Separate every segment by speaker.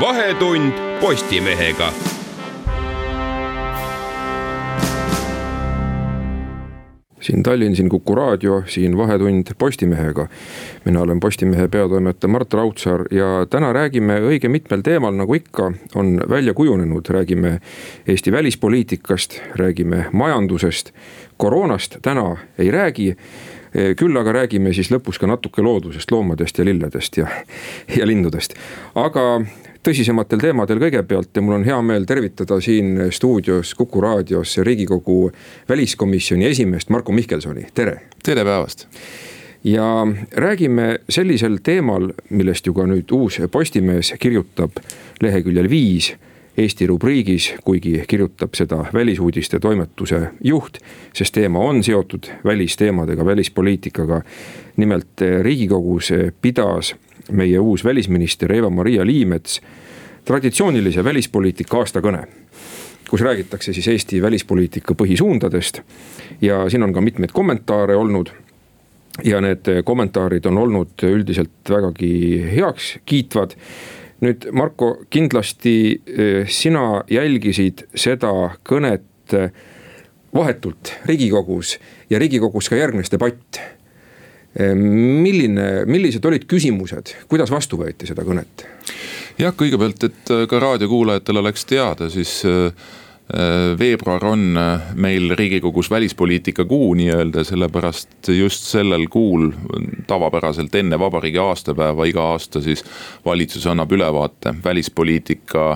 Speaker 1: vahetund Postimehega.
Speaker 2: siin Tallinn, siin Kuku raadio, siin Vahetund Postimehega. mina olen Postimehe peatoimetaja Mart Raudsaar ja täna räägime õige mitmel teemal, nagu ikka on välja kujunenud, räägime Eesti välispoliitikast, räägime majandusest. koroonast täna ei räägi küll aga räägime siis lõpus ka natuke loodusest, loomadest ja lilledest ja, ja lindudest. aga tõsisematel teemadel kõigepealt ja mul on hea meel tervitada siin stuudios Kuku raadios riigikogu väliskomisjoni esimeest Marko Mihkelsoni, tere.
Speaker 3: tere päevast
Speaker 2: ja räägime sellisel teemal, millest ju ka nüüd uus Postimees kirjutab leheküljel viis Eesti rubriigis, kuigi kirjutab seda välisuudiste toimetuse juht, sest teema on seotud välisteemadega, välispoliitikaga. nimelt riigikogus pidas meie uus välisminister Eva-Maria Liimets traditsioonilise välispoliitika aastakõne kus räägitakse siis Eesti välispoliitika põhisuundadest ja siin on ka mitmeid kommentaare olnud. ja need kommentaarid on olnud üldiselt vägagi heaks kiitvad. nüüd Marko, kindlasti eh, sina jälgisid seda kõnet vahetult riigikogus ja riigikogus ka järgnes debatt milline, millised olid küsimused, kuidas vastu võeti seda kõnet?
Speaker 3: jah, kõigepealt, et äh, ka raadiokuulajatel oleks teada, siis äh, veebruar on meil riigikogus välispoliitika kuu nii-öelda, sellepärast just sellel kuul tavapäraselt enne vabariigi aastapäeva iga aasta siis valitsus annab ülevaate välispoliitika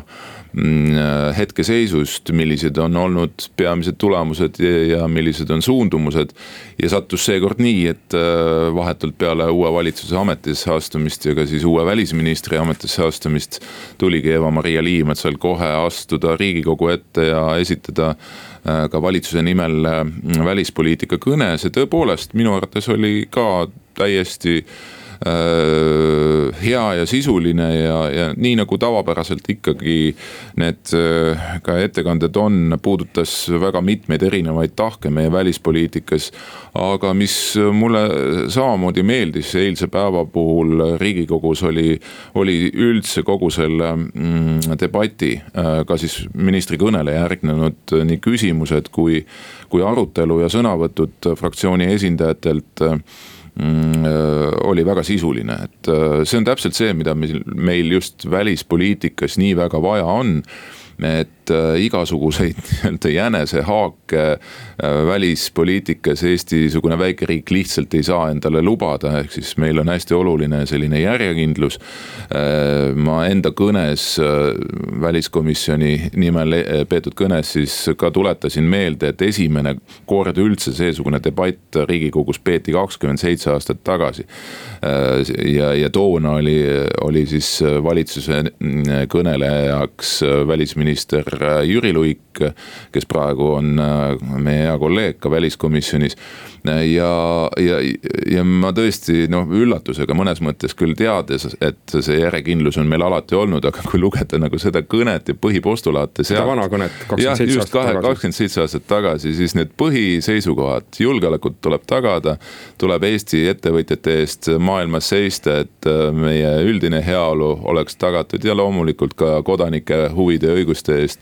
Speaker 3: Mm, äh, hetkeseisust, millised on olnud peamised tulemused ja millised on suundumused. ja sattus seekord nii, et äh, vahetult peale uue valitsuse ametisse astumist ja ka siis uue välisministri ametisse astumist. tuligi Eva-Maria Liimetsal kohe astuda riigikogu ette ja esitada äh, ka valitsuse nimel välispoliitika kõne, see tõepoolest minu arvates oli ka täiesti Äh, hea ja sisuline ja, ja nii nagu tavapäraselt ikkagi need äh, ka ettekanded on, puudutas väga mitmeid erinevaid tahke meie välispoliitikas. aga mis mulle samamoodi meeldis eilse päeva puhul riigikogus oli, oli üldse kogu selle mm, debati, äh, ka siis ministri kõnele järgnenud nii küsimused kui, kui arutelu ja sõnavõtud fraktsiooni esindajatelt äh, oli väga sisuline, et äh, see on täpselt see, mida meil, just välispoliitikas nii väga vaja on et äh, igasuguseid nii-öelda jänesehaake äh, välispoliitikas Eesti-sugune väikeriik lihtsalt ei saa endale lubada, ehk siis meil on hästi oluline selline järjekindlus. Äh, ma enda kõnes, väliskomisjoni nimel peetud kõnes siis ka tuletasin meelde, et esimene kord üldse seesugune debatt riigikogus peeti kakskümmend seitse aastat tagasi. ja, ja toona oli, oli siis valitsuse kõnelejaks välisminister äh, Jüri Luik, kes praegu on äh, meie hea kolleeg ka väliskomisjonis. ja, ja, ja ma tõesti noh, üllatusega mõnes mõttes küll teades, et see järjekindlus on meil alati olnud, aga kui lugeda nagu seda kõnet ja põhipostulaate.
Speaker 2: seda vana kõnet kakskümmend seitse aastat tagasi.
Speaker 3: kakskümmend seitse aastat tagasi, siis need põhiseisukohad, julgeolekut tuleb tagada. tuleb Eesti ettevõtjate eest maailmas seista, et äh, meie üldine heaolu oleks tagatud ja loomulikult ka kodanike huvide ja õiguste eest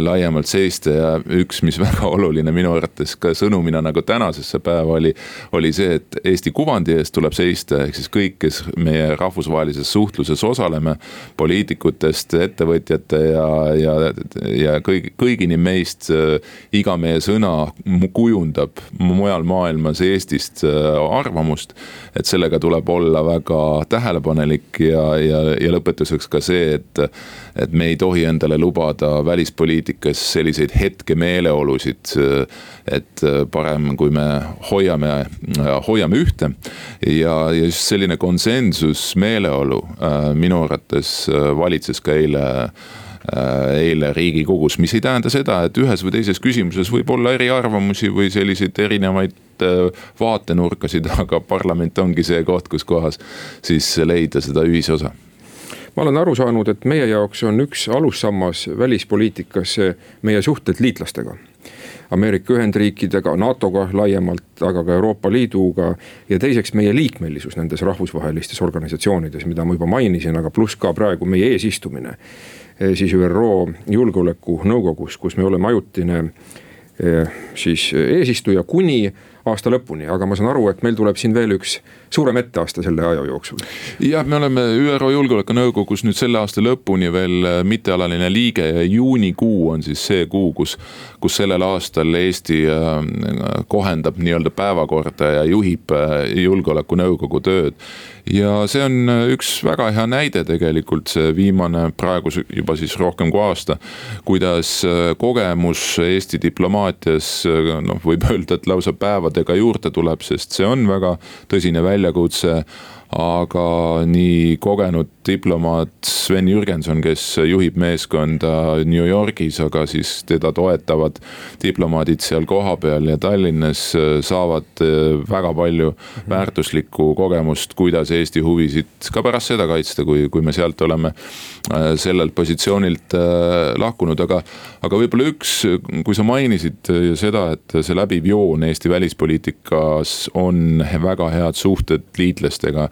Speaker 3: laiemalt seista ja üks, mis väga oluline minu arvates ka sõnumina nagu tänasesse päeva oli. oli see, et Eesti kuvandi eest tuleb seista, ehk siis kõik, kes meie rahvusvahelises suhtluses osaleme. poliitikutest, ettevõtjate ja, ja, ja kõigi, kõigini meist äh, iga meie sõna kujundab mujal maailmas Eestist äh, arvamust. et sellega tuleb olla väga tähelepanelik ja, ja, ja lõpetuseks ka see, et, et me ei tohi endale lubada välis välispoliitikas selliseid hetkemeeleolusid. et parem, kui me hoiame, hoiame ühte ja, ja just selline konsensusmeeleolu minu arvates valitses ka eile eile riigikogus, mis ei tähenda seda, et ühes või teises küsimuses võib olla eriarvamusi või selliseid erinevaid vaatenurkasid, aga parlament ongi see koht, kus kohas siis leida seda ühisosa
Speaker 2: ma olen aru saanud, et meie jaoks on üks alussammas välispoliitikas meie suhted liitlastega. Ameerika Ühendriikidega, NATO-ga laiemalt, aga ka Euroopa Liiduga. ja teiseks meie liikmelisus nendes rahvusvahelistes organisatsioonides, mida ma juba mainisin, aga pluss ka praegu meie eesistumine. Eh, siis ÜRO Julgeolekunõukogus, kus me oleme ajutine eh, siis eesistuja kuni aasta lõpuni, aga ma saan aru, et meil tuleb siin veel üks suurem etteaste selle aja jooksul.
Speaker 3: jah, me oleme ÜRO Julgeolekunõukogus nüüd selle aasta lõpuni veel äh, mittealaline liige ja juunikuu on siis see kuu, kus, kus sellel aastal Eesti äh, kohendab nii-öelda päevakorda ja juhib äh, Julgeolekunõukogu tööd ja see on üks väga hea näide tegelikult, see viimane praegu juba siis rohkem kui aasta. kuidas kogemus Eesti diplomaatias noh, võib öelda, et lausa päevadega juurde tuleb, sest see on väga tõsine väljakutse väljakutse aga nii kogenud diplomaat Sven Jürgenson, kes juhib meeskonda New Yorgis, aga siis teda toetavad diplomaadid seal kohapeal ja Tallinnas saavad väga palju väärtuslikku kogemust, kuidas Eesti huvisid ka pärast seda kaitsta, kui, kui me sealt oleme äh, sellelt positsioonilt äh, lahkunud, aga. aga võib-olla üks, kui sa mainisid seda, et see läbiv joon Eesti välispoliitikas on väga head suhted liitlastega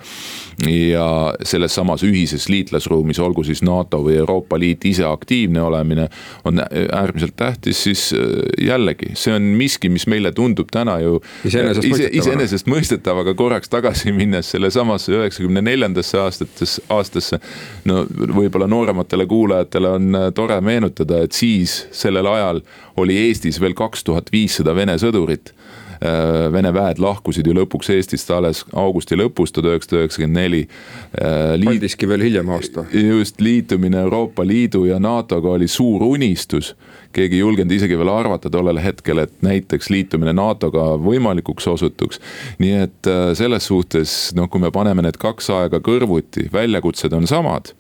Speaker 3: ja selles samas ühises liitlasruumis, olgu siis NATO või Euroopa Liit ise aktiivne olemine, on äärmiselt tähtis, siis äh, jällegi, see on miski, mis meile tundub täna ju iseenesestmõistetav, aga korraks tagasi minnes sellesamasse üheksakümne neljandasse aastates, aastasse. no võib-olla noorematele kuulajatele on äh, tore meenutada, et siis sellel ajal oli Eestis veel kaks tuhat viissada Vene sõdurit Äh, Vene väed lahkusid ju lõpuks Eestist alles augusti lõpus tuhat üheksasada üheksakümmend neli.
Speaker 2: Äh, Paldiski veel hiljem aasta.
Speaker 3: just, liitumine Euroopa Liidu ja NATO-ga oli suur unistus keegi ei julgenud isegi veel arvata tollel hetkel, et näiteks liitumine NATO-ga võimalikuks osutuks. nii et äh, selles suhtes noh, kui me paneme need kaks aega kõrvuti, väljakutsed on samad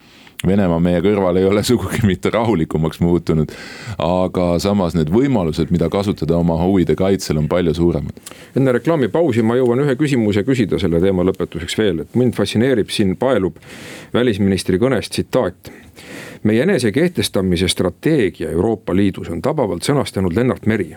Speaker 3: Venemaa meie kõrval ei ole sugugi mitte rahulikumaks muutunud. aga samas need võimalused, mida kasutada oma huvide kaitsel, on palju suuremad.
Speaker 2: enne reklaamipausi ma jõuan ühe küsimuse küsida selle teema lõpetuseks veel, et mind fascineerib siin, paelub välisministri kõnest tsitaat meie enese kehtestamise strateegia Euroopa Liidus on tabavalt sõnastanud Lennart Meri.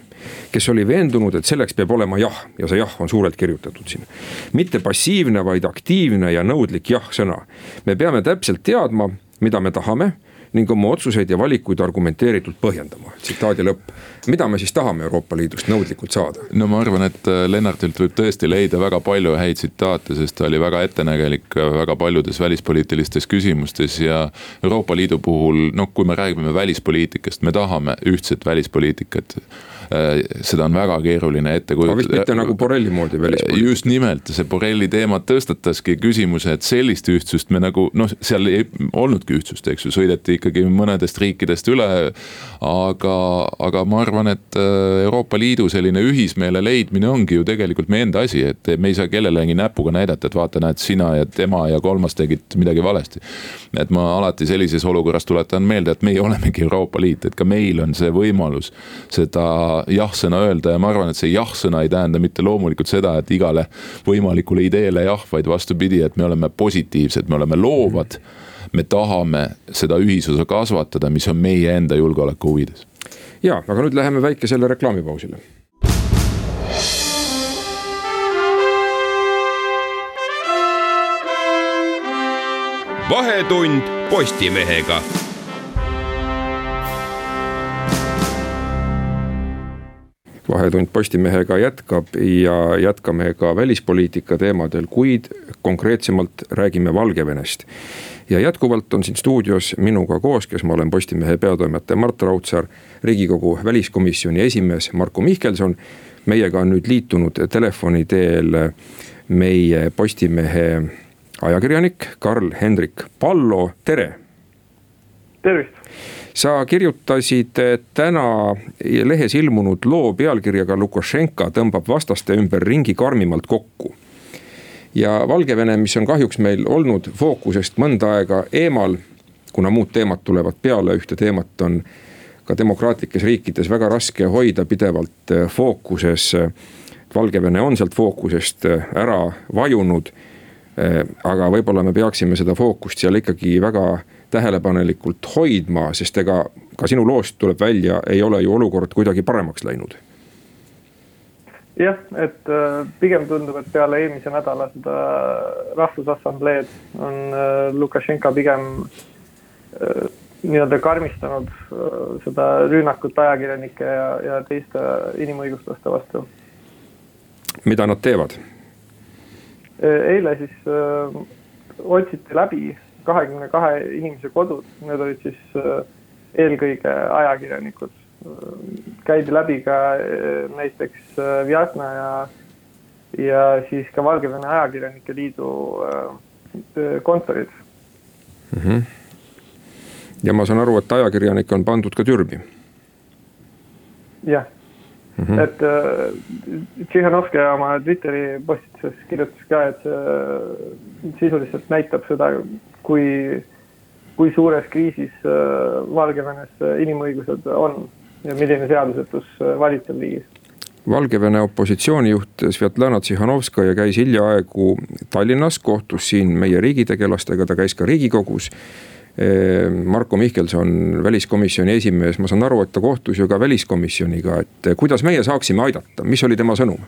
Speaker 2: kes oli veendunud, et selleks peab olema jah ja see jah on suurelt kirjutatud siin. mitte passiivne, vaid aktiivne ja nõudlik jah-sõna. me peame täpselt teadma mida me tahame ning oma otsuseid ja valikuid argumenteeritult põhjendama, tsitaadi lõpp. mida me siis tahame Euroopa Liidust nõudlikult saada?
Speaker 3: no ma arvan, et äh, Lennartilt võib tõesti leida väga palju häid tsitaate, sest ta oli väga ettenägelik äh, väga paljudes välispoliitilistes küsimustes ja. Euroopa Liidu puhul, noh, kui me räägime välispoliitikast, me tahame ühtset välispoliitikat seda on väga keeruline ette kujutada.
Speaker 2: vist mitte nagu Borrelli moodi välispoliitika.
Speaker 3: just nimelt, see Borrelli teema tõstataski küsimuse, et sellist ühtsust me nagu noh, seal ei olnudki ühtsust, eks ju, sõideti ikkagi mõnedest riikidest üle. aga, aga ma arvan, et äh, Euroopa Liidu selline ühismeele leidmine ongi ju tegelikult meie enda asi, et me ei saa kellelegi näpuga näidata, et vaata, näed, sina ja tema ja kolmas tegid midagi valesti. et ma alati sellises olukorras tuletan meelde, et meie olemegi Euroopa Liit, et ka meil on see võimalus seda jah-sõna öelda ja ma arvan, et see jah-sõna ei tähenda mitte loomulikult seda, et igale võimalikule ideele jah, vaid vastupidi, et me oleme positiivsed, me oleme loovad. me tahame seda ühisosa kasvatada, mis on meie enda julgeoleku huvides.
Speaker 2: ja, aga nüüd läheme väikesele reklaamipausile
Speaker 1: vahetund Postimehega
Speaker 2: vahetund Postimehega jätkab ja jätkame ka välispoliitika teemadel, kuid konkreetsemalt räägime Valgevenest. ja jätkuvalt on siin stuudios minuga koos, kes ma olen Postimehe peatoimetaja Mart Raudsaar, riigikogu väliskomisjoni esimees Marko Mihkelson. meiega on nüüd liitunud telefoni teel meie Postimehe ajakirjanik Karl-Hendrik Pallo, tere
Speaker 4: tervist.
Speaker 2: Sa kirjutasid täna lehes ilmunud loo pealkirjaga Lukašenka tõmbab vastaste ümber ringi karmimalt kokku. ja Valgevene, mis on kahjuks meil olnud fookusest mõnda aega eemal, kuna muud teemad tulevad peale, ühte teemat on ka demokraatlikes riikides väga raske hoida pidevalt fookuses. Valgevene on sealt fookusest ära vajunud Äh, aga võib-olla me peaksime seda fookust seal ikkagi väga tähelepanelikult hoidma, sest ega ka sinu loost tuleb välja, ei ole ju olukord kuidagi paremaks läinud.
Speaker 4: jah, et äh, pigem tundub, et peale eelmise nädala seda rahvusassambleed on äh, Lukašenka pigem nii-öelda karmistanud seda rünnakut ajakirjanike ja, ja teiste inimõiguslaste vastu.
Speaker 2: mida nad teevad?
Speaker 4: Äh, eile siis äh, otsiti läbi kahekümne kahe inimese kodud, need olid siis äh, eelkõige ajakirjanikud. käidi läbi ka näiteks Vjatna ja, ja siis ka Valgevene Ajakirjanike Liidu kontorid
Speaker 2: mm. -hmm. ja ma saan aru, et ajakirjanikke on pandud ka türmi.
Speaker 4: jah mm. -hmm. et äh, Tšihhanovskaja oma Twitteri postituses kirjutas ka, et see äh, sisuliselt näitab seda, kui, kui suures kriisis äh, Valgevenes inimõigused on ja milline seadusetus äh, valitseb riigis
Speaker 2: Valgevene opositsioonijuht Svetlana Tsihhanovskaja käis hiljaaegu Tallinnas, kohtus siin meie riigitegelastega, ta käis ka riigikogus Marko Mihkelson, väliskomisjoni esimees, ma saan aru, et ta kohtus ju ka väliskomisjoniga, et kuidas meie saaksime aidata, mis oli tema sõnum?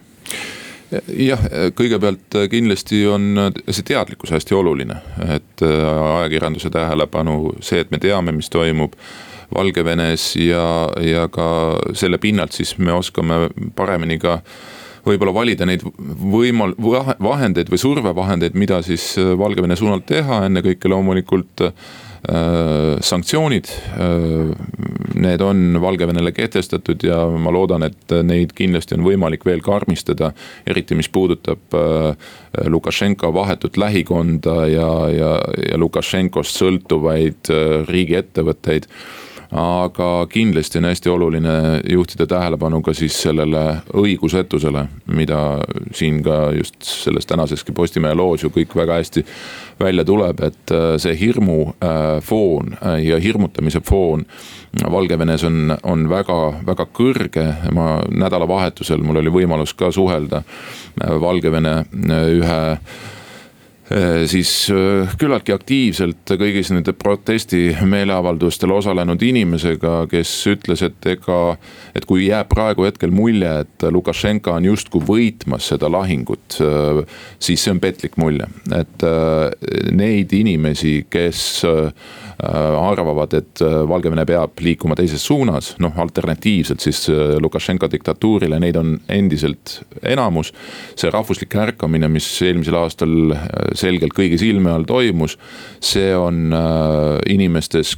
Speaker 3: Jah, kõigepealt kindlasti on see teadlikkus hästi oluline, et ajakirjanduse tähelepanu, see, et me teame, mis toimub Valgevenes ja, ja ka selle pinnalt siis me oskame paremini ka võib-olla valida neid võimal-, vahendeid või survevahendeid, mida siis Valgevene suunal teha, ennekõike loomulikult Äh, sanktsioonid, äh, need on Valgevenele kehtestatud ja ma loodan, et neid kindlasti on võimalik veel karmistada. eriti, mis puudutab äh, Lukašenka vahetut lähikonda ja, ja, ja Lukašenkost sõltuvaid riigiettevõtteid aga kindlasti on hästi oluline juhtida tähelepanu ka siis sellele õigusetusele, mida siin ka just selles tänaseski Postimehe loos ju kõik väga hästi välja tuleb, et äh, see hirmu äh, foon äh, ja hirmutamise foon Valgevenes on, on väga-väga kõrge. ma nädalavahetusel, mul oli võimalus ka suhelda Valgevene ühe siis äh, küllaltki aktiivselt kõigis nende protestimeeleavaldustel osalenud inimesega, kes ütles, et ega. et kui jääb praegu hetkel mulje, et Lukašenka on justkui võitmas seda lahingut, äh, siis see on petlik mulje, et neid inimesi, kes Äh, arvavad, et äh, Valgevene peab liikuma teises suunas, noh alternatiivselt siis äh, Lukašenka diktatuurile, neid on endiselt enamus. see rahvuslik ärkamine, mis eelmisel aastal selgelt kõigi silme all toimus, see on inimestes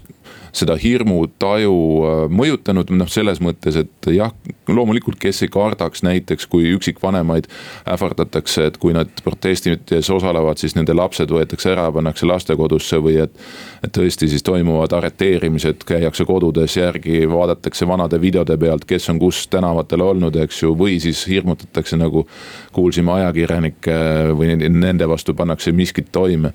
Speaker 3: seda hirmutaju äh, mõjutanud, noh selles mõttes, et jah, loomulikult, kes ei kardaks näiteks, kui üksikvanemaid ähvardatakse, et kui nad protestides osalevad, siis nende lapsed võetakse ära, pannakse lastekodusse või et. et tõesti siis toimuvad arreteerimised, käiakse kodudes järgi, vaadatakse vanade videode pealt, kes on kus tänavatel olnud, eks ju, või siis hirmutatakse nagu. kuulsime ajakirjanikke või nende vastu pannakse miskit toime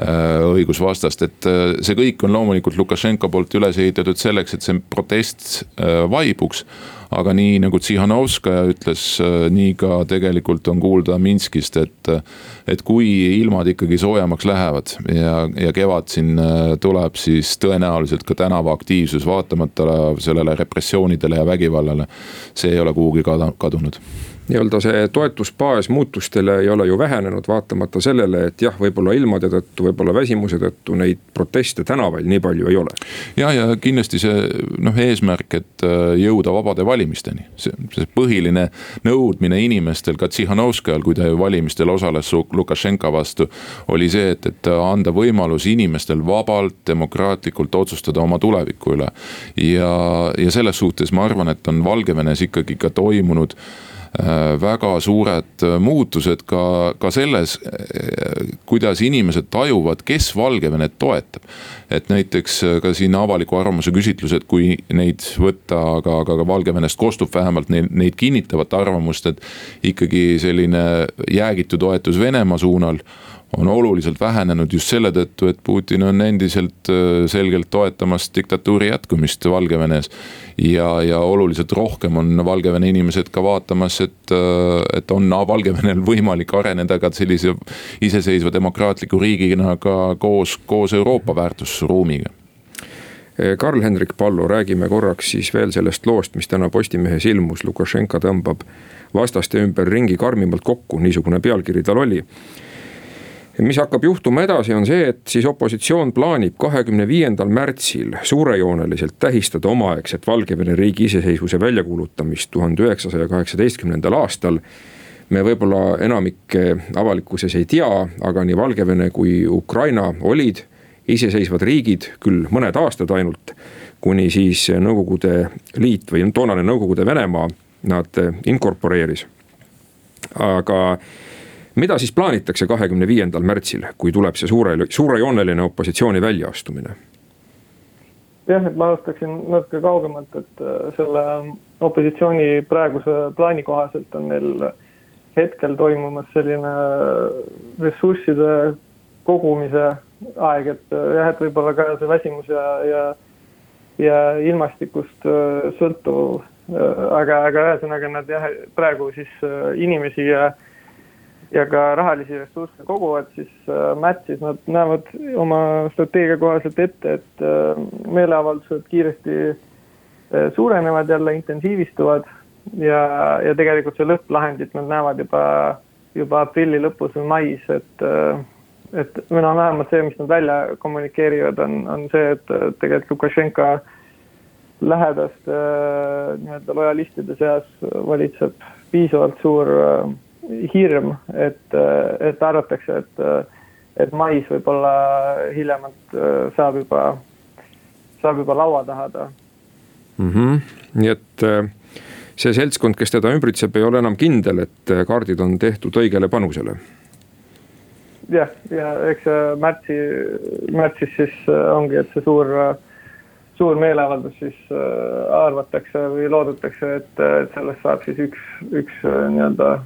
Speaker 3: äh, õigusvastast, et äh, see kõik on loomulikult Lukašenko poolt üles ehitatud selleks, et see protest äh, vaibuks. aga nii nagu Tsihhanovskaja ütles, äh, nii ka tegelikult on kuulda Minskist, et, et kui ilmad ikkagi soojemaks lähevad ja, ja kevad siin äh, tuleb, siis tõenäoliselt ka tänavaaktiivsus, vaatamata sellele repressioonidele ja vägivallale, see ei ole kuhugi kadunud
Speaker 2: nii-öelda see toetusbaas muutustele ei ole ju vähenenud, vaatamata sellele, et jah, võib-olla ilmade tõttu, võib-olla väsimuse tõttu neid proteste tänavail nii palju ei ole.
Speaker 3: ja, ja kindlasti see noh, eesmärk, et äh, jõuda vabade valimisteni, see, see põhiline nõudmine inimestel, ka Tsihhanovskajal, kui ta ju valimistel osales Lukašenka vastu. oli see, et, et anda võimalus inimestel vabalt, demokraatlikult otsustada oma tuleviku üle. ja, ja selles suhtes ma arvan, et on Valgevenes ikkagi ka toimunud väga suured muutused ka, ka selles, kuidas inimesed tajuvad, kes Valgevenet toetab. et näiteks ka siin avaliku arvamuse küsitlused, kui neid võtta, aga, aga ka Valgevenest kostub vähemalt neid, neid kinnitavat arvamust, et ikkagi selline jäägitu toetus Venemaa suunal on oluliselt vähenenud just selle tõttu, et Putin on endiselt äh, selgelt toetamas diktatuuri jätkumist Valgevenes. ja, ja oluliselt rohkem on Valgevene inimesed ka vaatamas, et, äh, et on Valgevenel võimalik areneda ka sellise iseseisva demokraatliku riigina ka koos, koos Euroopa väärtusruumiga.
Speaker 2: Karl-Hendrik Pallu, räägime korraks siis veel sellest loost, mis täna Postimehes ilmus, Lukašenka tõmbab vastaste ümber ringi karmimalt kokku, niisugune pealkiri tal oli mis hakkab juhtuma edasi, on see, et siis opositsioon plaanib kahekümne viiendal märtsil suurejooneliselt tähistada omaaegset Valgevene riigi iseseisvuse väljakuulutamist tuhande üheksasaja kaheksateistkümnendal aastal. me võib-olla enamik avalikkuses ei tea, aga nii Valgevene kui Ukraina olid iseseisvad riigid, küll mõned aastad ainult. kuni siis Nõukogude Liit või toonane Nõukogude Venemaa nad inkorporeeris. aga mida siis plaanitakse kahekümne viiendal märtsil, kui tuleb see suure, suurejooneline opositsiooni väljaastumine?
Speaker 4: jah, et ma alustaksin natuke kaugemalt, et äh, selle opositsiooni praeguse plaani kohaselt on neil hetkel toimumas selline ressursside kogumise aeg, et äh, jah, et võib-olla ka see väsimus ja, ja, ja ilmastikust äh, sõltuv. aga, aga ühesõnaga nad jah, praegu siis inimesi ja ja ka rahalisi ressursse koguvad, siis äh, märtsis nad näevad oma strateegia kohaselt ette, et äh, meeleavaldused kiiresti äh, suurenevad jälle, intensiivistuvad ja, ja tegelikult see lõpplahendit nad näevad juba, juba aprilli lõpus või mais, et et või noh, vähemalt see, mis nad välja kommunikeerivad, on, on see, et tegelikult Lukašenka lähedaste nii-öelda lojalistide seas valitseb piisavalt suur äh, hirm, et, et arvatakse, et, et mais võib-olla hiljemalt saab juba, saab juba laua taha ta
Speaker 2: mm. -hmm. nii et see seltskond, kes teda ümbritseb, ei ole enam kindel, et kaardid on tehtud õigele panusele.
Speaker 4: jah, ja eks märtsi, märtsis siis ongi, et see suur, suur meeleavaldus siis arvatakse või loodetakse, et, et sellest saab siis üks, üks nii-öelda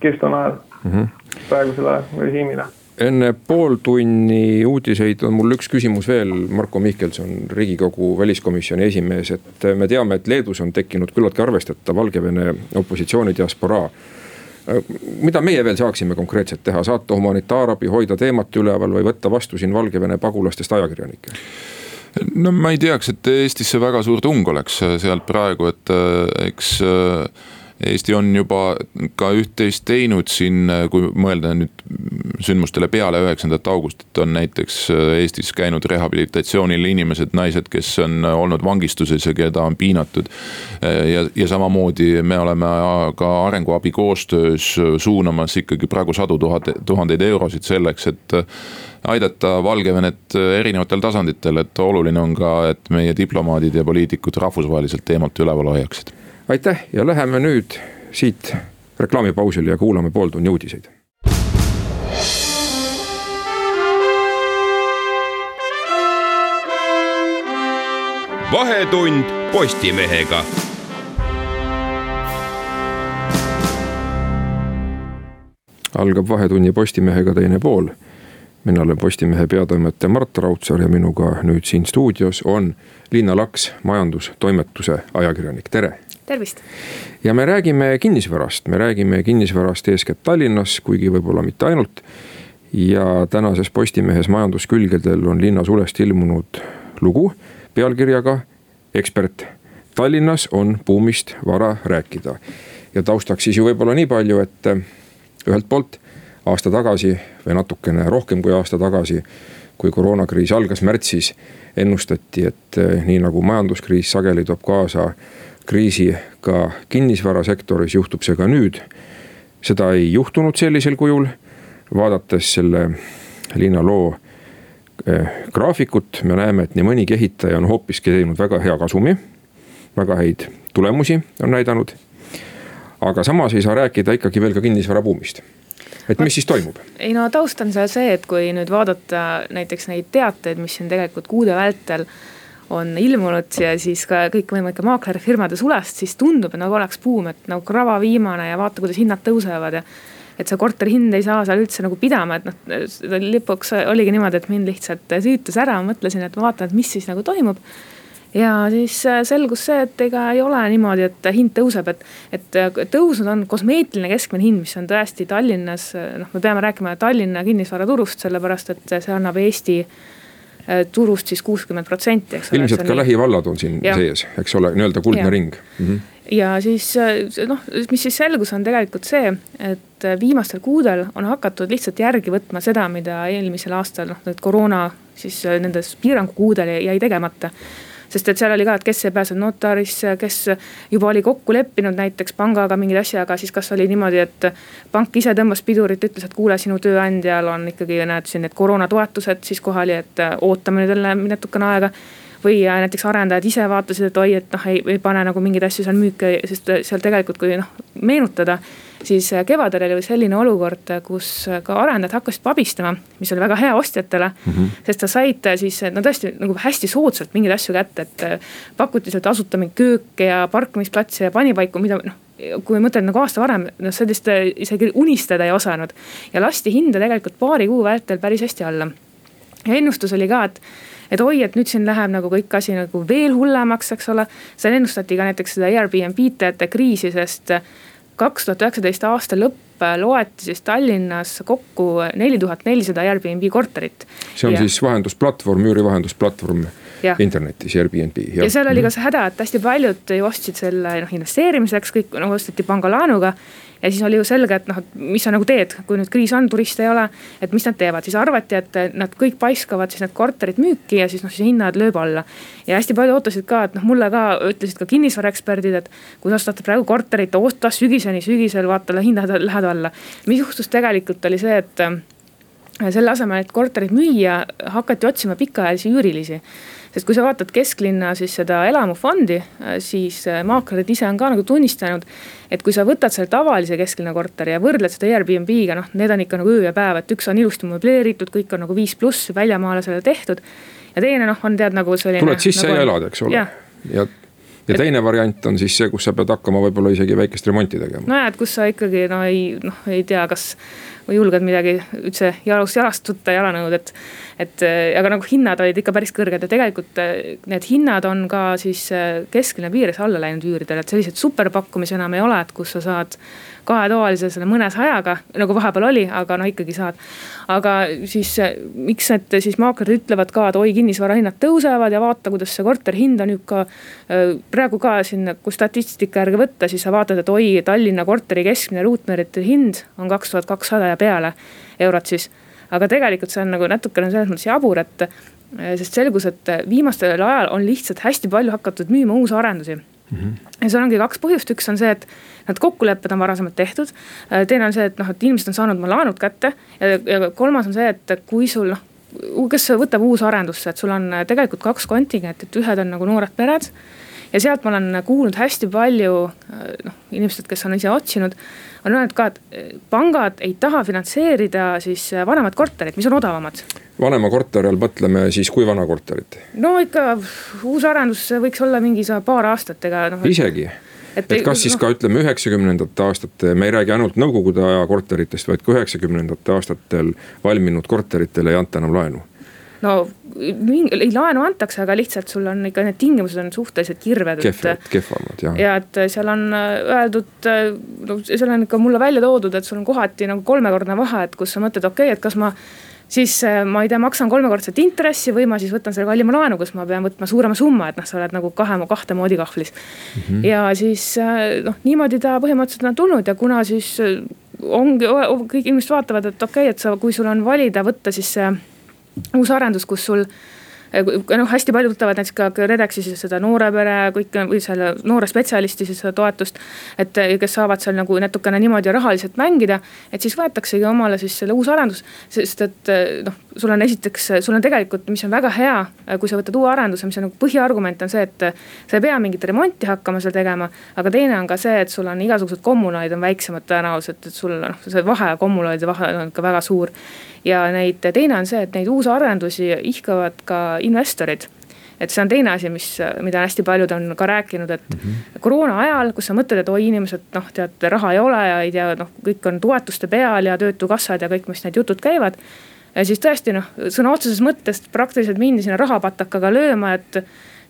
Speaker 4: kirstunael mm -hmm. praegusele režiimile
Speaker 2: enne pooltunni uudiseid on mul üks küsimus veel, Marko Mihkelson, riigikogu väliskomisjoni esimees, et me teame, et Leedus on tekkinud küllaltki arvestatav Valgevene opositsiooni diasporaa. mida meie veel saaksime konkreetselt teha, saata humanitaarabi, hoida teemat üleval või võtta vastu siin Valgevene pagulastest ajakirjanikke?
Speaker 3: no ma ei teaks, et Eestisse väga suur tung oleks sealt praegu, et eks Eesti on juba ka üht-teist teinud siin, kui mõelda nüüd sündmustele peale üheksandat augustit, on näiteks äh, Eestis käinud rehabilitatsioonil inimesed, naised, kes on olnud vangistuses ja keda on piinatud. Äh, ja, ja samamoodi me oleme ka arenguabi koostöös suunamas ikkagi praegu sadu tuhat, tuhandeid eurosid selleks, et aidata Valgevenet erinevatel tasanditel, et oluline on ka, et meie diplomaadid ja poliitikud rahvusvaheliselt teemat üleval hoiaksid
Speaker 2: aitäh ja läheme nüüd siit reklaamipausile ja kuulame pooltunni uudiseid.
Speaker 1: vahetund Postimehega
Speaker 2: algab Vahetunni Postimehega teine pool. mina olen Postimehe peatoimetaja Mart Raudsaar ja minuga nüüd siin stuudios on Liina Laks, majandustoimetuse ajakirjanik, tere
Speaker 5: tervist.
Speaker 2: ja me räägime kinnisvarast, me räägime kinnisvarast eeskätt Tallinnas, kuigi võib-olla mitte ainult. ja tänases Postimehes majanduskülgedel on linnasulest ilmunud lugu pealkirjaga ekspert. Tallinnas on buumist vara rääkida ja taustaks siis ju võib-olla nii palju, et ühelt poolt aasta tagasi või natukene rohkem kui aasta tagasi, kui koroonakriis algas märtsis, ennustati, et nii nagu majanduskriis sageli toob kaasa kriisi ka kinnisvarasektoris, juhtub see ka nüüd. seda ei juhtunud sellisel kujul. vaadates selle linnaloo eh, graafikut, me näeme, et nii mõnigi ehitaja on hoopiski teinud väga hea kasumi. väga häid tulemusi on näidanud. aga samas ei saa rääkida ikkagi veel ka kinnisvarabuumist et mis siis toimub?
Speaker 5: ei no taust on seal see, et kui nüüd vaadata näiteks neid teateid, mis siin tegelikult kuude vältel on ilmunud ja siis ka kõikvõimalike maaklerifirmade sulest, siis tundub, et nagu oleks buum, et nagu krava viimane ja vaata, kuidas hinnad tõusevad ja. et see korteri hind ei saa seal üldse nagu pidama, et noh, lõpuks oligi niimoodi, et mind lihtsalt süütas ära, mõtlesin, et ma vaatan, et mis siis nagu toimub ja siis äh, selgus see, et ega ei ole niimoodi, et hind tõuseb, et, et äh, tõusnud on kosmeetiline keskmine hind, mis on tõesti Tallinnas, noh, me peame rääkima Tallinna kinnisvaraturust, sellepärast et see annab Eesti Äh, turust siis kuuskümmend protsenti, eks
Speaker 2: ole. ilmselt ka nii... lähivallad on siin ja. sees, eks ole, nii-öelda kuldne ja. ring mm. -hmm
Speaker 5: ja siis äh, noh, mis siis selgus, on tegelikult see, et äh, viimastel kuudel on hakatud lihtsalt järgi võtma seda, mida eelmisel aastal noh, need koroona siis nendes piirangukuudel jäi tegemata sest et seal oli ka, et kes ei pääsenud notarisse, kes juba oli kokku leppinud näiteks pangaga mingeid asja, aga siis kas oli niimoodi, et pank ise tõmbas pidurit, ütles, et kuule, sinu tööandjal on ikkagi, näed siin need koroonatoetused siis kohal ja et ootame nüüd jälle natukene aega või näiteks arendajad ise vaatasid, et oi, et noh, ei, ei pane nagu mingeid asju seal müüki, sest seal tegelikult, kui noh meenutada. Siis kevadel oli selline olukord, kus ka arendajad hakkasid pabistama, mis oli väga hea ostjatele mm. -hmm. sest sa said siis no tõesti nagu hästi soodsalt mingeid asju kätte, et pakuti seal tasuta mingeid kööke ja parkimisplatse ja panipaiku, mida noh kui mõtled nagu aasta varem, noh sellist isegi unistada ei osanud. ja lasti hinda tegelikult paari kuu vältel päris hästi alla. ja ennustus oli ka, et et oi, et nüüd siin läheb nagu kõik asi nagu veel hullemaks, eks ole. seal ennustati ka näiteks seda Airbnb tajate kriisi, sest kaks tuhat üheksateist aasta lõpp loeti siis Tallinnas kokku neli tuhat nelisada Airbnb korterit.
Speaker 2: see on ja. siis vahendusplatvorm, üürivahendusplatvorm internetis Airbnb.
Speaker 5: ja seal oli ka see häda, et hästi paljud ju ostsid selle noh investeerimiseks, kõik nagu osteti pangalaenuga ja siis oli ju selge, et noh, et mis sa nagu teed, kui nüüd kriis on, turiste ei ole. et mis nad teevad, siis arvati, et nad kõik paiskavad siis need korterid müüki ja siis noh, siis hinnad lööb alla. ja hästi paljud ootasid ka, et noh, mulle ka ütlesid ka kinnisvaraeksperdid, et kui te ostate praegu korterit, osta sügiseni, sügisel vaata hinnad lähevad alla. mis juhtus tegelikult oli see, et äh, selle asemel, et korterit müüa, hakati otsima pikaajalisi üürilisi sest kui sa vaatad kesklinna siis seda elamufondi, äh, siis äh, maaklerid ise on ka nagu tunnistanud. et kui sa võtad selle tavalise kesklinna korteri ja võrdled seda Airbnb-ga, noh, need on ikka nagu öö ja päev, et üks on ilusti möbleeritud, kõik on nagu viis pluss väljamaalasele tehtud. ja teine noh, on tead nagu selline.
Speaker 2: tuled sisse nagu, ja elad, eks ole. ja, ja ja teine variant on siis see, kus sa pead hakkama võib-olla isegi väikest remonti tegema.
Speaker 5: nojah, et kus sa ikkagi no ei noh, ei tea, kas või julged midagi üldse jalust jalast võtta, jalanõud, et. Et aga nagu hinnad olid ikka päris kõrged ja tegelikult eh, need hinnad on ka siis eh, kesklinna piires alla läinud üüridel, et selliseid superpakkumisi enam ei ole, et kus sa saad kahetoalise selle mõne sajaga, nagu vahepeal oli, aga no ikkagi saad. aga siis miks need siis maaklerid ütlevad ka, et oi, kinnisvarahinnad tõusevad ja vaata, kuidas see korteri hind on nüüd ka. Äh, praegu ka siin, kui statistika järgi võtta, siis sa vaatad, et oi, Tallinna korteri keskmine ruutmeetri hind on kaks tuhat kakssada ja peale eurot siis. Aga tegelikult see on nagu natukene selles mõttes jabur, et äh, sest selgus, et viimastel ajal on lihtsalt hästi palju hakatud müüma uusarendusi mm. -hmm. ja seal ongi kaks põhjust, üks on see, et need kokkulepped on varasemalt tehtud. Äh, teine on see, et noh, et inimesed on saanud oma laenud kätte ja, ja kolmas on see, et kui sul noh kes võtab uusarendusse, et sul on tegelikult kaks kontingenti, et ühed on nagu noored pered. Ja sealt ma olen kuulnud hästi palju noh, inimesed, kes on ise otsinud, on öelnud ka, et pangad ei taha finantseerida siis vanemat korterit, mis on odavamad
Speaker 2: vanema korteri all mõtleme siis kui vana korterit?
Speaker 5: no ikka uus arendus võiks olla mingi paar aastat, ega noh.
Speaker 2: isegi? et, et kas siis ka ütleme üheksakümnendate aastate, me ei räägi ainult nõukogude aja korteritest, vaid ka üheksakümnendate aastatel valminud korteritele ei anta enam laenu?
Speaker 5: No ei laenu antakse, aga lihtsalt sul on ikka need tingimused on suhteliselt kirved.
Speaker 2: kehvad, kehvamad jah.
Speaker 5: ja et seal on äh, öeldud, äh, no seal on ikka mulle välja toodud, et sul on kohati nagu kolmekordne vahe, et kus sa mõtled, okei okay,, et kas ma siis äh, ma ei tea, maksan kolmekordset intressi või ma siis võtan selle kallima laenu, kus ma pean võtma suurema summa, et noh, sa oled nagu kahe, kahte moodi kahvlis mm. -hmm. ja siis noh, niimoodi ta põhimõtteliselt on tulnud ja kuna siis ongi, kõik inimesed vaatavad, et okei okay,, et sa, kui sul on valida, võtta siis see uus arendus, kus sul noh, hästi paljud võtavad näiteks ka KredExi siis seda noore pere kõik või selle noore spetsialisti siis seda toetust. et kes saavad seal nagu natukene niimoodi rahaliselt mängida, et siis võetaksegi omale siis selle uus arendus. sest et noh, sul on esiteks, sul on tegelikult, mis on väga hea, kui sa võtad uue arenduse, mis on nagu põhiargument on see, et sa ei pea mingit remonti hakkama seal tegema. aga teine on ka see, et sul on igasugused kommunaalid on väiksemad tõenäoliselt, et sul noh, see vahe kommunaalide vahel on ikka väga suur ja neid, teine on see, et neid uusarendusi ihkavad ka investorid et see on teine asi, mis, mida hästi paljud on ka rääkinud, et mm -hmm. koroona ajal, kus sa mõtled, et oi, inimesed noh, tead, raha ei ole ja ei tea, noh, kõik on toetuste peal ja töötukassad ja kõik, mis need jutud käivad. ja siis tõesti noh, sõna otseses mõttes praktiliselt mindi sinna rahapatakaga lööma, et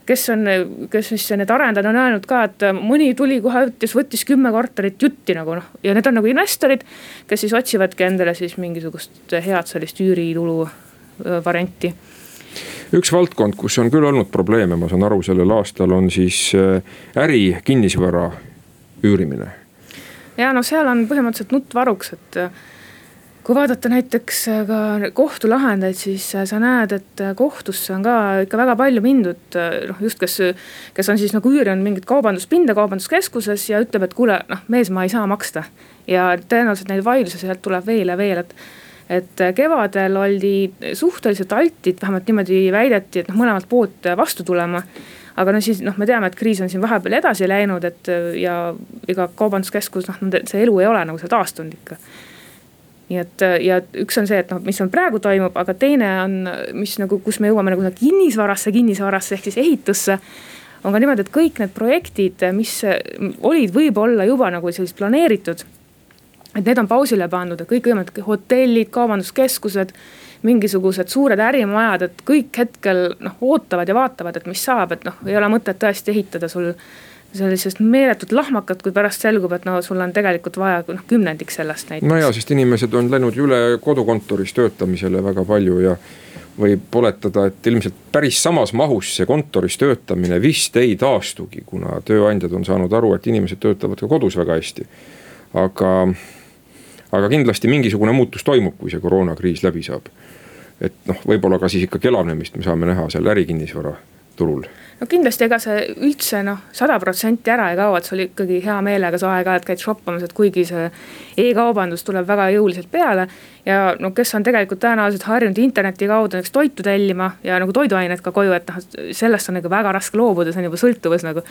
Speaker 5: kes on, kes siis need arendajad on öelnud ka, et mõni tuli kohe võttis, võttis kümme korterit jutti nagu noh. ja need on nagu investorid, kes siis otsivadki endale siis mingisugust head sellist üüritulu varianti
Speaker 2: üks valdkond, kus on küll olnud probleeme, ma saan aru, sellel aastal on siis äri kinnisvara üürimine.
Speaker 5: ja no seal on põhimõtteliselt nutt varuks, et kui vaadata näiteks äh, ka kohtulahendeid, siis äh, sa näed, et äh, kohtusse on ka ikka väga palju mindud, noh just, kes, kes on siis nagu üürinud mingit kaubanduspinda kaubanduskeskuses ja ütleb, et kuule, noh mees, ma ei saa maksta. ja tõenäoliselt neid vaidlusi sealt tuleb veel ja veel, et et kevadel oldi suhteliselt altid, vähemalt niimoodi väideti, et noh, mõlemalt poolt vastu tulema aga no siis noh, me teame, et kriis on siin vahepeal edasi läinud, et ja ega kaubanduskeskus noh, see elu ei ole nagu seal taastunud ikka nii et ja üks on see, et noh, mis on praegu toimub, aga teine on, mis nagu, kus me jõuame nagu kinnisvarasse, kinnisvarasse ehk siis ehitusse on ka niimoodi, et kõik need projektid, mis olid võib-olla juba nagu sellised planeeritud. Et need on pausile pandud, et kõikvõimalikud hotellid, kaubanduskeskused, mingisugused suured ärimajad, et kõik hetkel noh, ootavad ja vaatavad, et mis saab, et noh, ei ole mõtet tõesti ehitada sul sellisest meeletut lahmakat, kui pärast selgub, et no sul on tegelikult vaja noh kümnendik sellest näiteks.
Speaker 2: no ja, sest inimesed on läinud üle kodukontoris töötamisele väga palju ja võib oletada, et ilmselt päris samas mahus see kontoris töötamine vist ei taastugi, kuna tööandjad on saanud aru, et inimesed töötavad ka kodus väga hästi. aga, aga kindlasti mingisugune muutus toimub, kui see koroonakriis läbi saab. et noh, võib-olla ka siis ikkagi elavnemist me saame näha seal ärikinnisvara turul
Speaker 5: no kindlasti, ega see üldse noh, sada protsenti ära ei kao, et sul ikkagi hea meelega sa aeg-ajalt käid shoppamas, et kuigi see e-kaubandus tuleb väga jõuliselt peale. ja no kes on tegelikult tõenäoliselt harjunud interneti kaudu näiteks toitu tellima ja nagu toiduained ka koju, et noh, sellest on nagu väga raske loobuda, see on juba sõltuvus nagu.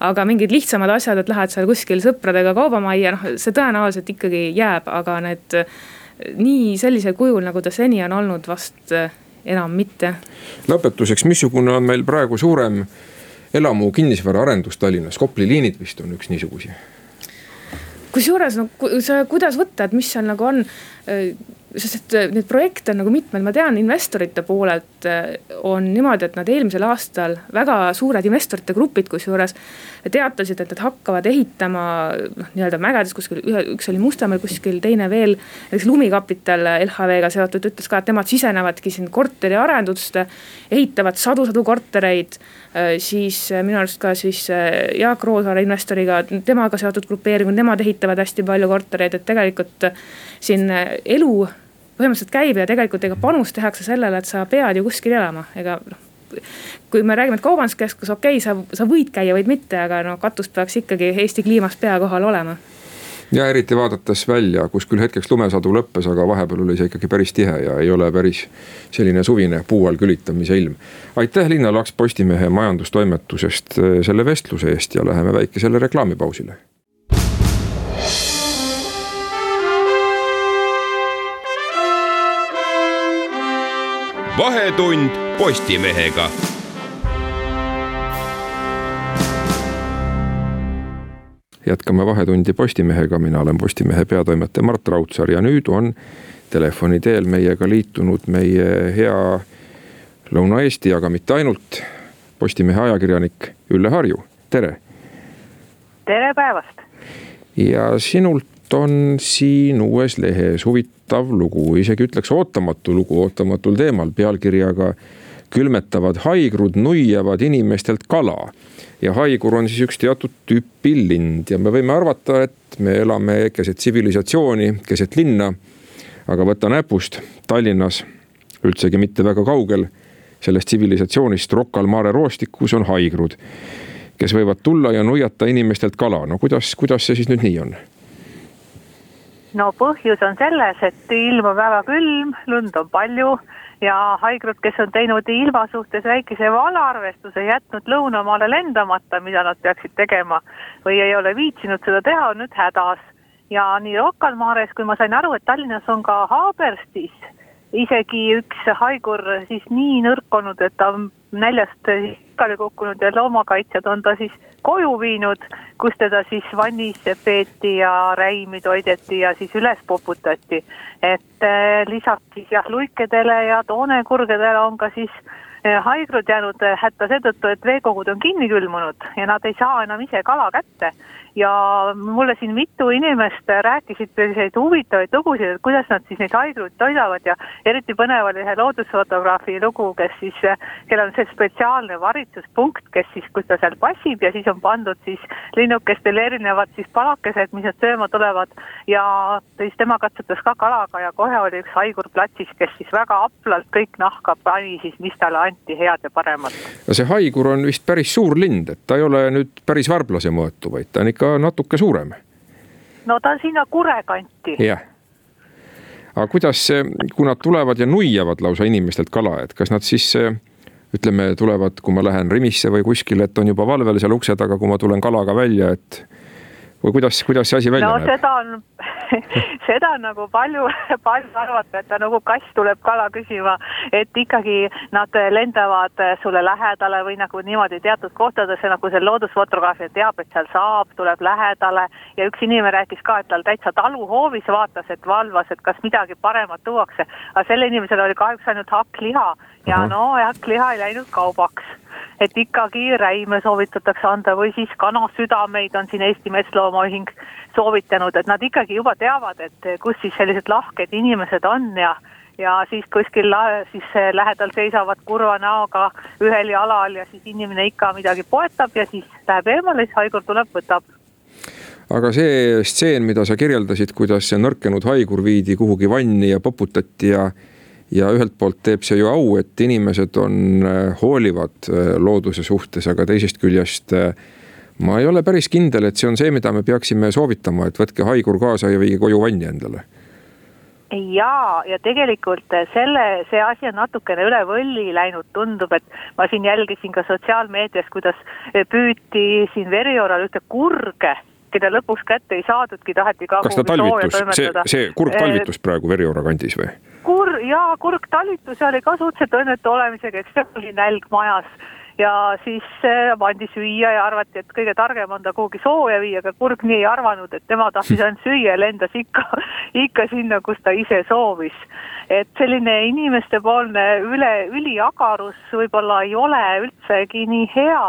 Speaker 5: aga mingid lihtsamad asjad, et lähed seal kuskil sõpradega kaubamajja, noh see tõenäoliselt ikkagi jääb, aga need nii sellisel kujul, nagu ta seni on olnud, vast enam mitte.
Speaker 2: lõpetuseks, missugune on meil praegu suurem elamu kinnisvaraarendus Tallinnas, Kopli liinid vist on üks niisuguseid
Speaker 5: kusjuures no sa, kuidas võtta, et mis seal nagu on sest et äh, neid projekte on nagu mitmed, ma tean investorite poolelt äh, on niimoodi, et nad eelmisel aastal väga suured investorite grupid, kusjuures teatasid, et nad hakkavad ehitama noh, nii-öelda mägedes kuskil, ühe, üks oli Mustamäel kuskil, teine veel. näiteks Lumikapital LHV-ga seotud ütles ka, et nemad sisenevadki siin korteriarenduste, ehitavad sadu-sadu kortereid. Äh, siis minu arust ka siis Jaak Roosaare investoriga, temaga seotud grupeeringud, nemad ehitavad hästi palju kortereid, et tegelikult siin elu põhimõtteliselt käib ja tegelikult ega panus tehakse sellele, et sa pead ju kuskil elama, ega noh kui me räägime, et kaubanduskeskus, okei okay,, sa, sa võid käia, võid mitte, aga no katus peaks ikkagi Eesti kliimast pea kohal olema.
Speaker 2: Ja eriti vaadates välja, kus küll hetkeks lumesadu lõppes, aga vahepeal oli see ikkagi päris tihe ja ei ole päris selline suvine puu all külitamise ilm. aitäh, Liina Laks Postimehe majandustoimetusest eh, selle vestluse eest ja läheme väikesele reklaamipausile
Speaker 1: vahetund Postimehega.
Speaker 2: jätkame Vahetundi Postimehega, mina olen Postimehe peatoimetaja Mart Raudsaar ja nüüd on telefoni teel meiega liitunud meie hea Lõuna-Eesti, aga mitte ainult, Postimehe ajakirjanik Ülle Harju, tere.
Speaker 6: tere päevast.
Speaker 2: ja sinult on siin uues lehes huvitav lugu, isegi ütleks ootamatu lugu ootamatul teemal pealkirjaga külmetavad haigrud nuiavad inimestelt kala. ja haigur on siis üks teatud tüüpi lind ja me võime arvata, et me elame keset tsivilisatsiooni, keset linna. aga võta näpust, Tallinnas, üldsegi mitte väga kaugel, sellest tsivilisatsioonist Rocca al Mare roostikus on haigrud, kes võivad tulla ja nuiata inimestelt kala. no kuidas, kuidas see siis nüüd nii on?
Speaker 6: No põhjus on selles, et ilm on väga külm, lund on palju ja haigrud, kes on teinud ilma suhtes väikese valearvestuse, jätnud lõunamaale lendamata, mida nad peaksid tegema või ei ole viitsinud seda teha, on nüüd hädas. ja nii Rocca al Mares, kui ma sain aru, et Tallinnas on ka Haaberstis isegi üks haigur siis nii nõrk olnud, et ta näljast pikali kukkunud ja loomakaitsjad on ta siis koju viinud, kus teda siis vannis peeti ja räimi toideti ja siis üles poputati. et eh, lisaks siis jah, luikedele ja toonekurgedele on ka siis eh, haigrud jäänud hätta seetõttu, et veekogud on kinni külmunud ja nad ei saa enam ise kala kätte ja mulle siin mitu inimest rääkisid selliseid huvitavaid lugusid, et kuidas nad siis neid haiglaid toidavad ja eriti põnev oli ühe loodusfotograafi lugu, kes siis, kellel on see spetsiaalne varitsuspunkt, kes siis, kus ta seal passib ja siis on pandud siis linnukestele erinevad siis palakesed, mis nad sööma tulevad ja siis tema katsetas ka kalaga ja kohe oli üks haigur platsis, kes siis väga haplalt kõik nahka pani siis, mis talle anti, head ja paremat.
Speaker 2: no see haigur on vist päris suur lind, et ta ei ole nüüd päris varblase mõõtu, vaid ta on ikka natuke suurem.
Speaker 6: no ta on sinna kure kanti.
Speaker 2: jah. aga kuidas, kui nad tulevad ja nuiavad lausa inimestelt kala, et kas nad siis ütleme, tulevad, kui ma lähen Rimisse või kuskile, et on juba valvel seal ukse taga, kui ma tulen kalaga välja, et või kuidas, kuidas see asi välja
Speaker 6: no,
Speaker 2: näeb?
Speaker 6: seda on seda on nagu palju, palju arvata, et ta nagu kass tuleb kala küsima, et ikkagi nad lendavad sulle lähedale või nagu niimoodi teatud kohtadesse, nagu see loodusfotograafia teab, et seal saab, tuleb lähedale ja üks inimene rääkis ka, et tal täitsa taluhoovis vaatas, et valvas, et kas midagi paremat tuuakse, aga sellel inimesel oli kahjuks ainult hakkliha ja uh -huh. no hakkliha ei läinud kaubaks et ikkagi räime soovitatakse anda või siis kanasüdameid on siin Eesti Metsloomaühing soovitanud, et nad ikkagi juba teavad, et kus siis sellised lahked inimesed on ja ja siis kuskil siis lähedal seisavad kurva näoga ühel jalal ja siis inimene ikka midagi poetab ja siis läheb eemale, siis haigur tuleb, võtab.
Speaker 2: Aga see stseen, mida sa kirjeldasid, kuidas see nõrkenud haigur viidi kuhugi vanni ja poputati ja ja ühelt poolt teeb see ju au, et inimesed on, äh, hoolivad äh, looduse suhtes, aga teisest küljest äh, ma ei ole päris kindel, et see on see, mida me peaksime soovitama, et võtke haigur kaasa ja viige koju vanni endale.
Speaker 6: Ja, ja tegelikult selle, see asi on natukene üle võlli läinud, tundub, et ma siin jälgisin ka sotsiaalmeedias, kuidas püüti siin Verioral ühte kurge keda lõpuks kätte ei saadudki, taheti ka.
Speaker 2: kas ta talvitus, see, see kurg talvitus praegu Veriora kandis või?
Speaker 6: kur- jaa, kurg talvitus ja oli ka suhteliselt õnnetu olemisega, eks seal oli nälg majas ja siis pandi süüa ja arvati, et kõige targem on ta kuhugi sooja viia, aga kurg nii ei arvanud, et tema tahtis ainult süüa ja lendas ikka, ikka sinna, kus ta ise soovis. et selline inimestepoolne üle, üliagarus võib-olla ei ole üldsegi nii hea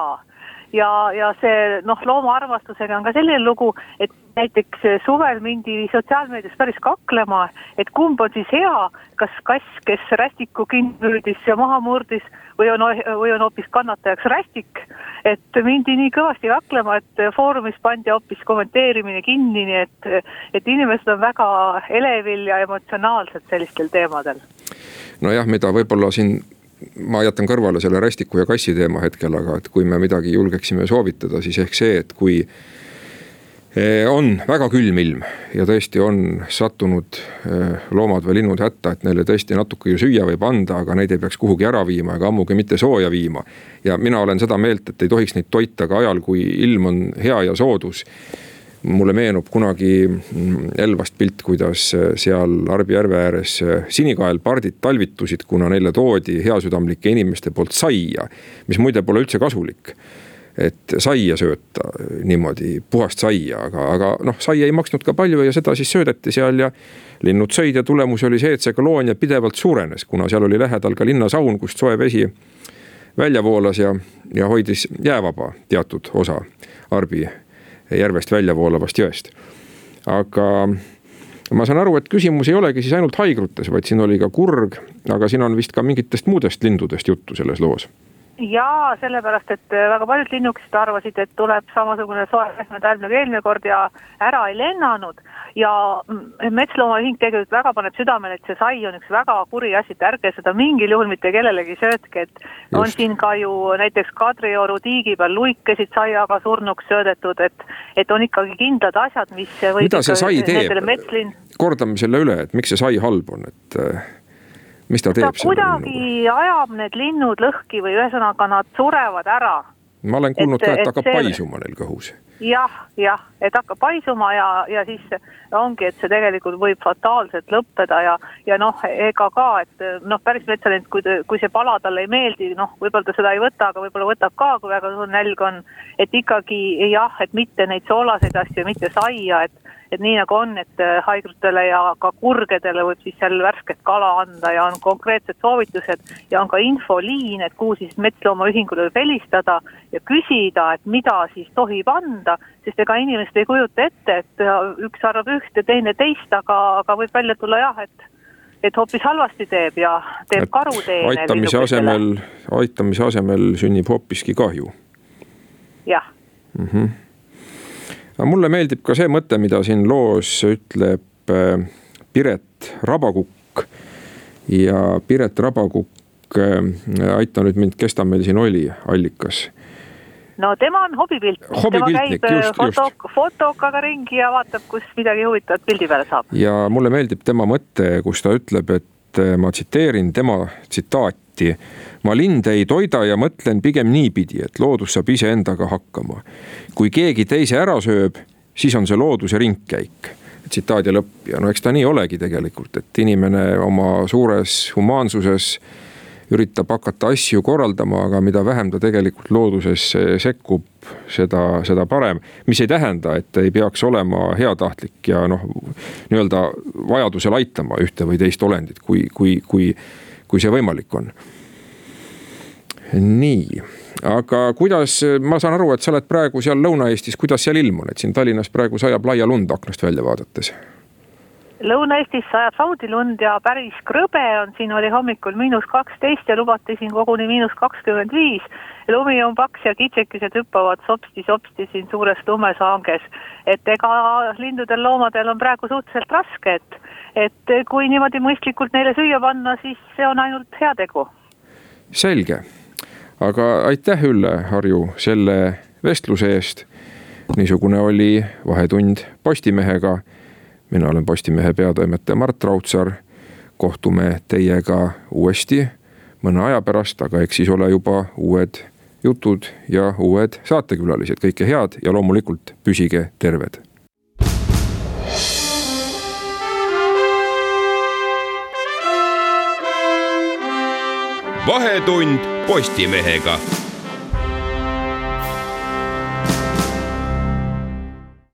Speaker 6: ja, ja see noh, loomaarmastusega on ka selline lugu, et näiteks suvel mindi sotsiaalmeedias päris kaklema, et kumb on siis hea, kas kass, kes rästiku kinni püüdis ja maha murdis või on, või on hoopis kannatajaks rästik. et mindi nii kõvasti kaklema, et Foorumis pandi hoopis kommenteerimine kinni, nii et, et inimesed on väga elevil ja emotsionaalsed sellistel teemadel.
Speaker 2: nojah, mida võib-olla siin ma jätan kõrvale selle rästiku ja kassi teema hetkel, aga et kui me midagi julgeksime soovitada, siis ehk see, et kui eh, on väga külm ilm ja tõesti on sattunud eh, loomad või linnud hätta, et neile tõesti natuke ju süüa võib anda, aga neid ei peaks kuhugi ära viima ega ammugi mitte sooja viima. ja mina olen seda meelt, et ei tohiks neid toita ka ajal, kui ilm on hea ja soodus mulle meenub kunagi Elvast pilt, kuidas äh, seal Arbi järve ääres äh, sinikaelpardid talvitusid, kuna neile toodi heasüdamlike inimeste poolt saia, mis muide pole üldse kasulik et saia sööta niimoodi, puhast saia, aga, aga noh, saia ei maksnud ka palju ja seda siis söödeti seal ja. linnud sõid ja tulemus oli see, et see koloonia pidevalt suurenes, kuna seal oli lähedal ka linnasaun, kust soe vesi välja voolas ja, ja hoidis jäävaba teatud osa Arbi järvest välja voolavast jõest. aga ma saan aru, et küsimus ei olegi siis ainult haigrutes, vaid siin oli ka kurg, aga siin on vist ka mingitest muudest lindudest juttu selles loos
Speaker 6: jaa, sellepärast, et äh, väga paljud linnukesed arvasid, et tuleb samasugune soe pehme nagu eelmine kord ja ära ei lennanud. ja mm, Metsloomaühing tegelikult väga paneb südamele, et see sai on üks väga kuri asi, et ärge seda mingil juhul mitte kellelegi söötke, et Just. on siin ka ju näiteks Kadrioru tiigi peal luikesid saiaga surnuks söödetud, et, et on ikkagi kindlad asjad, mis
Speaker 2: mida see sai teeb, kordame selle üle, et miks see sai halb on, et äh, mis ta teeb?
Speaker 6: ta kuidagi ajab need linnud lõhki või ühesõnaga nad surevad ära.
Speaker 2: ma olen kuulnud et, ka, et hakkab see... paisuma neil kõhus.
Speaker 6: jah, jah, et hakkab paisuma ja, ja siis ongi, et see tegelikult võib fataalselt lõppeda ja, ja noh, ega ka, et noh, päris metsalind, kui, kui see pala talle ei meeldi, noh, võib-olla ta seda ei võta, aga võib-olla võtab ka, kui väga suur nälg on. et ikkagi jah, et mitte neid soolaseid asju, mitte saia, et et nii nagu on, et äh, haiglatele ja ka kurgedele võib siis seal värsket kala anda ja on konkreetsed soovitused ja on ka infoliin, et kuhu siis Metsloomaühingule võib helistada ja küsida, et mida siis tohib anda, sest ega inimesed ei kujuta ette, et äh, üks arvab ühte, teine teist, aga, aga võib välja tulla jah, et et hoopis halvasti teeb ja teeb karuteene.
Speaker 2: aitamise asemel, aitamise asemel sünnib hoopiski kahju.
Speaker 6: jah
Speaker 2: mm. -hmm mulle meeldib ka see mõte, mida siin loos ütleb äh, Piret Rabakukk. ja Piret Rabakukk, äh, aita nüüd mind, kes ta meil siin oli, allikas
Speaker 6: no tema on hobipiltnik, tema käib just, foto, fotokaga ringi ja vaatab, kus midagi huvitavat pildi peale saab.
Speaker 2: ja mulle meeldib tema mõte, kus ta ütleb, et äh, ma tsiteerin tema tsitaati ma linde ei toida ja mõtlen pigem niipidi, et loodus saab iseendaga hakkama. kui keegi teise ära sööb, siis on see looduse ringkäik tsitaadi lõpp ja no eks ta nii olegi tegelikult, et inimene oma suures humaansuses üritab hakata asju korraldama, aga mida vähem ta tegelikult loodusesse sekkub, seda, seda parem. mis ei tähenda, et ei peaks olema heatahtlik ja noh, nii-öelda vajadusel aitama ühte või teist olendit, kui, kui, kui, kui see võimalik on nii, aga kuidas, ma saan aru, et sa oled praegu seal Lõuna-Eestis, kuidas seal ilm on, et siin Tallinnas praegu sajab laia lund aknast välja vaadates?
Speaker 6: Lõuna-Eestis sajab samuti lund ja päris krõbe on, siin oli hommikul miinus kaksteist ja lubati siin koguni miinus kakskümmend viis. lumi on paks ja kitsekesed hüppavad sopsti-sopsti siin suures lumesaanges. et ega lindudel, loomadel on praegu suhteliselt raske, et, et kui niimoodi mõistlikult neile süüa panna, siis see on ainult heategu.
Speaker 2: selge aga aitäh, Ülle Harju, selle vestluse eest. niisugune oli Vahetund Postimehega. Mina olen Postimehe peatoimetaja Mart Raudsaar. kohtume teiega uuesti mõne aja pärast, aga eks siis ole juba uued jutud ja uued saatekülalised, kõike head ja loomulikult püsige terved.
Speaker 1: Vahetund Postimehega